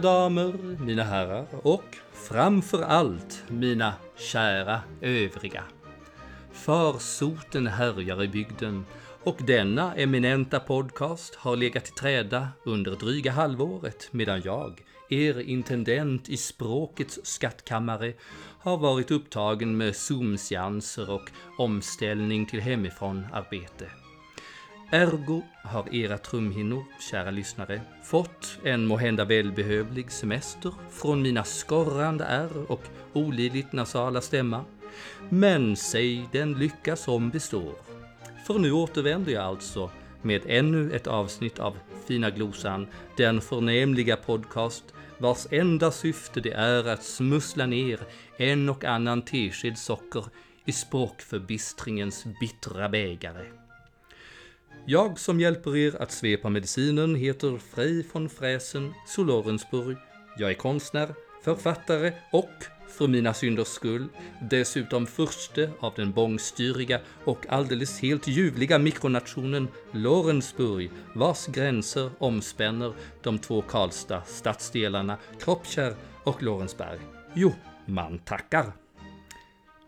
Mina damer, mina herrar och framför allt mina kära övriga. Farsoten härjar i bygden och denna eminenta podcast har legat i träda under dryga halvåret medan jag, er intendent i språkets skattkammare, har varit upptagen med Zoom-seanser och omställning till hemifrån arbete. Ergo har era trumhinnor, kära lyssnare, fått en måhända välbehövlig semester från mina skorrande ärr och olidligt nasala stämma. Men säg den lycka som består. För nu återvänder jag alltså med ännu ett avsnitt av Fina Glosan, den förnämliga podcast vars enda syfte det är att smussla ner en och annan tesked socker i språkförbistringens bittra bägare. Jag som hjälper er att svepa medicinen heter Frej von Fräsen Solorensburg. Jag är konstnär, författare och, för mina synders skull, dessutom furste av den bångstyriga och alldeles helt ljuvliga mikronationen Lorensburg, vars gränser omspänner de två Karlstad stadsdelarna Kroppkärr och Lorensberg. Jo, man tackar.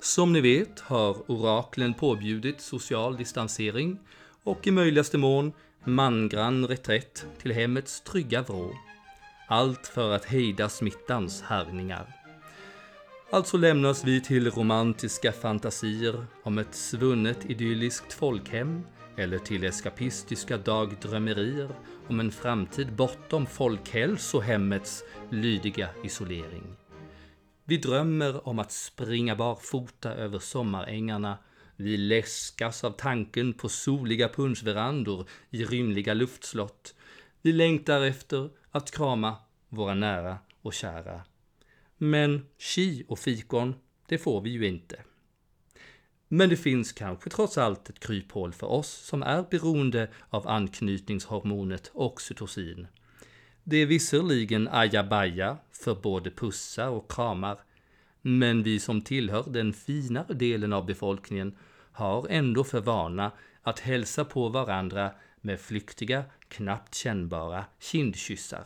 Som ni vet har oraklen påbjudit social distansering och i möjligaste mån mangrann reträtt till hemmets trygga vrå. Allt för att hejda smittans härningar. Alltså lämnas vi till romantiska fantasier om ett svunnet idylliskt folkhem eller till eskapistiska dagdrömmerier om en framtid bortom folkhälsohemmets lydiga isolering. Vi drömmer om att springa barfota över sommarängarna vi läskas av tanken på soliga punschverandor i rymliga luftslott. Vi längtar efter att krama våra nära och kära. Men chi och fikon, det får vi ju inte. Men det finns kanske trots allt ett kryphål för oss som är beroende av anknytningshormonet oxytocin. Det är visserligen ajabaja för både pussar och kramar, men vi som tillhör den finare delen av befolkningen har ändå för vana att hälsa på varandra med flyktiga, knappt kännbara kindkyssar.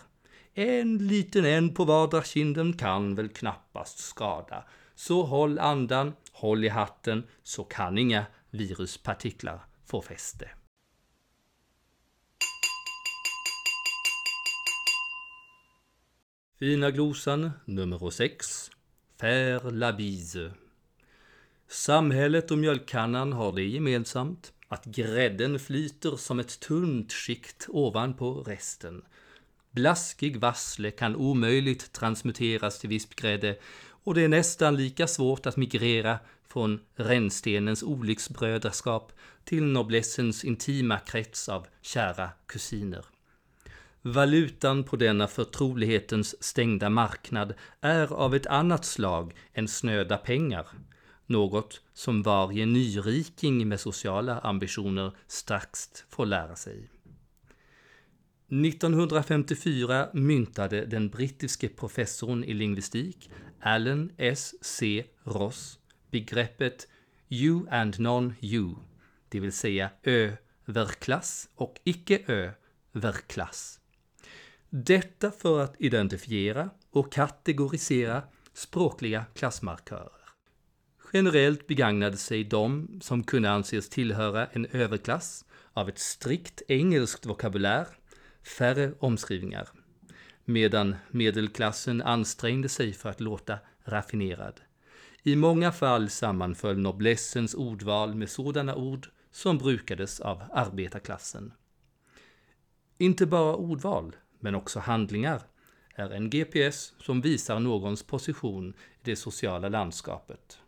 En liten en på vardera kinden kan väl knappast skada. Så håll andan, håll i hatten, så kan inga viruspartiklar få fäste. Fina glosan nummer 6 Faire la bise Samhället och mjölkkannan har det gemensamt att grädden flyter som ett tunt skikt ovanpå resten. Blaskig vassle kan omöjligt transmuteras till vispgrädde och det är nästan lika svårt att migrera från rännstenens olycksbrödraskap till noblessens intima krets av kära kusiner. Valutan på denna förtrolighetens stängda marknad är av ett annat slag än snöda pengar något som varje nyriking med sociala ambitioner strax får lära sig. 1954 myntade den brittiske professorn i lingvistik Allen S. C. Ross begreppet you and non-you, det vill säga överklass och icke-överklass. Detta för att identifiera och kategorisera språkliga klassmarkörer. Generellt begagnade sig de som kunde anses tillhöra en överklass av ett strikt engelskt vokabulär, färre omskrivningar, medan medelklassen ansträngde sig för att låta raffinerad. I många fall sammanföll noblessens ordval med sådana ord som brukades av arbetarklassen. Inte bara ordval, men också handlingar är en GPS som visar någons position i det sociala landskapet.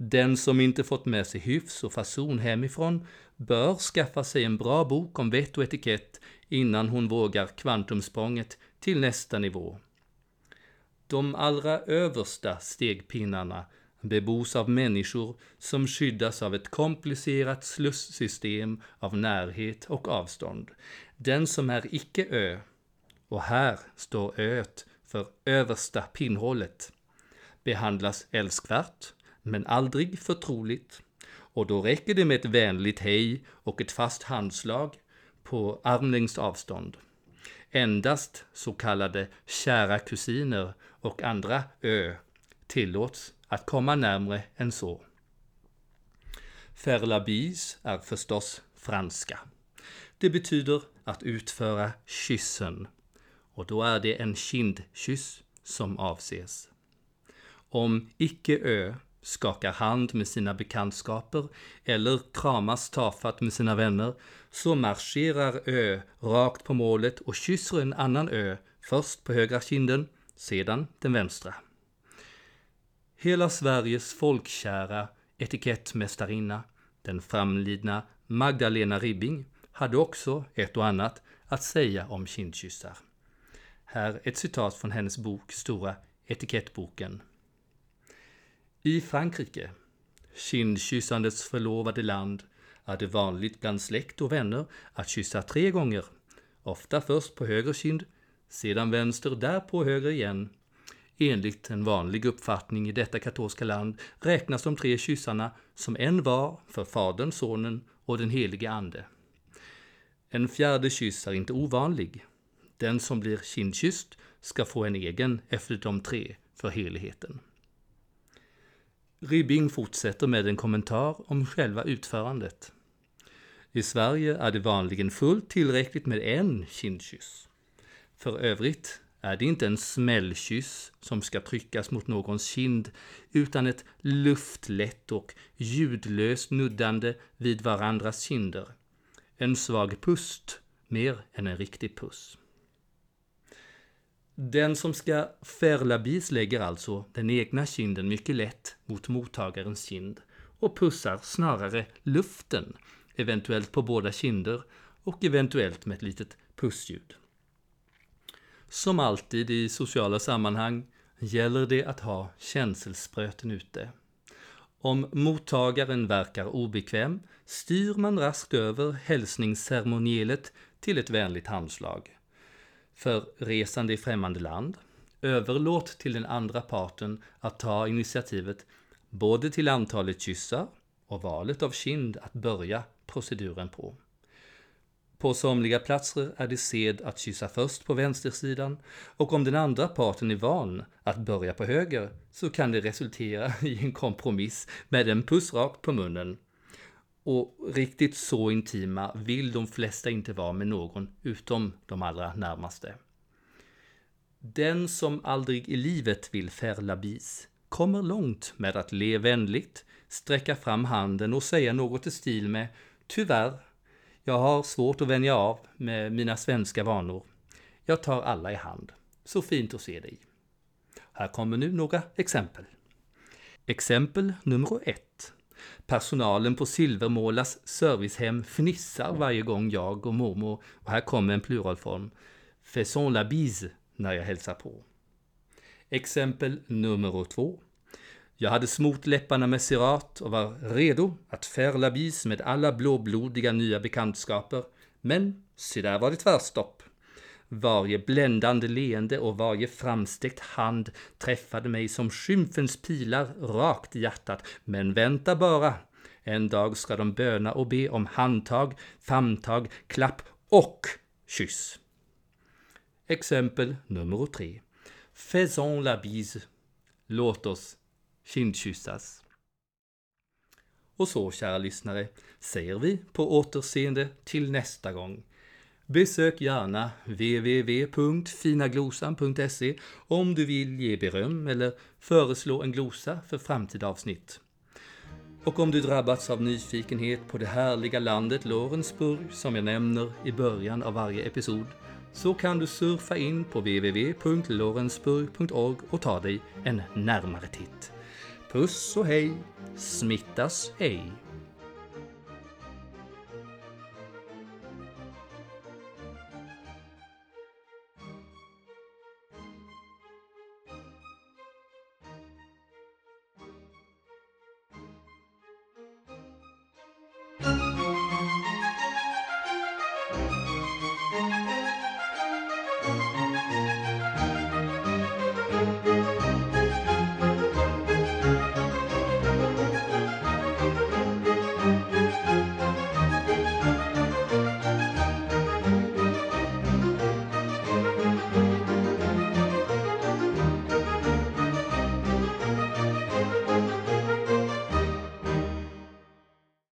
Den som inte fått med sig hyfs och fason hemifrån bör skaffa sig en bra bok om vett och etikett innan hon vågar kvantumsprånget till nästa nivå. De allra översta stegpinnarna bebos av människor som skyddas av ett komplicerat slussystem av närhet och avstånd. Den som är icke-ö, och här står öet för översta pinnhålet, behandlas älskvärt men aldrig förtroligt. Och då räcker det med ett vänligt hej och ett fast handslag på armlängds avstånd. endast så kallade kära kusiner och andra ö tillåts att komma närmre än så. Faire la bise är förstås franska. Det betyder att utföra kyssen och då är det en kindkyss som avses. Om icke-ö skakar hand med sina bekantskaper eller kramas tafatt med sina vänner så marscherar Ö rakt på målet och kysser en annan Ö, först på högra kinden, sedan den vänstra. Hela Sveriges folkkära etikettmästarinna, den framlidna Magdalena Ribbing, hade också ett och annat att säga om kindkyssar. Här ett citat från hennes bok Stora etikettboken. I Frankrike, kindkyssandets förlovade land, är det vanligt bland släkt och vänner att kyssa tre gånger. Ofta först på höger kind, sedan vänster, därpå höger igen. Enligt en vanlig uppfattning i detta katolska land räknas de tre kyssarna som en var för Fadern, Sonen och den helige Ande. En fjärde kyss är inte ovanlig. Den som blir kindkysst ska få en egen efter de tre för heligheten. Ribbing fortsätter med en kommentar om själva utförandet. I Sverige är det vanligen fullt tillräckligt med en kindkyss. För övrigt är det inte en smällkyss som ska tryckas mot någons kind, utan ett luftlätt och ljudlöst nuddande vid varandras kinder. En svag pust, mer än en riktig puss. Den som ska färlabis lägger alltså den egna kinden mycket lätt mot mottagarens kind och pussar snarare luften, eventuellt på båda kinder och eventuellt med ett litet pussljud. Som alltid i sociala sammanhang gäller det att ha känselspröten ute. Om mottagaren verkar obekväm styr man raskt över hälsningsceremonielet till ett vänligt handslag för resande i främmande land. Överlåt till den andra parten att ta initiativet både till antalet kyssar och valet av kind att börja proceduren på. På somliga platser är det sed att kyssa först på vänstersidan och om den andra parten är van att börja på höger så kan det resultera i en kompromiss med en puss rakt på munnen och riktigt så intima vill de flesta inte vara med någon utom de allra närmaste. Den som aldrig i livet vill färla bis kommer långt med att le vänligt, sträcka fram handen och säga något i stil med Tyvärr, jag har svårt att vänja av med mina svenska vanor. Jag tar alla i hand. Så fint att se dig. Här kommer nu några exempel. Exempel nummer ett. Personalen på Silvermålas servicehem fnissar varje gång jag och mormor, och här kommer en pluralform, faisons la bise när jag hälsar på. Exempel nummer två. Jag hade smort läpparna med sirat och var redo att färla bis med alla blåblodiga nya bekantskaper. Men se där var det tvärstopp. Varje bländande leende och varje framsträckt hand träffade mig som skymfens pilar rakt i hjärtat. Men vänta bara! En dag ska de böna och be om handtag, famntag, klapp och kyss. Exempel nummer tre. Faisons la bise. Låt oss kindkyssas. Och så, kära lyssnare, säger vi på återseende till nästa gång. Besök gärna www.finaglosan.se om du vill ge beröm eller föreslå en glosa för framtida avsnitt. Och om du drabbats av nyfikenhet på det härliga landet Lorensburg som jag nämner i början av varje episod så kan du surfa in på www.lorensburg.org och ta dig en närmare titt. Puss och hej, smittas ej.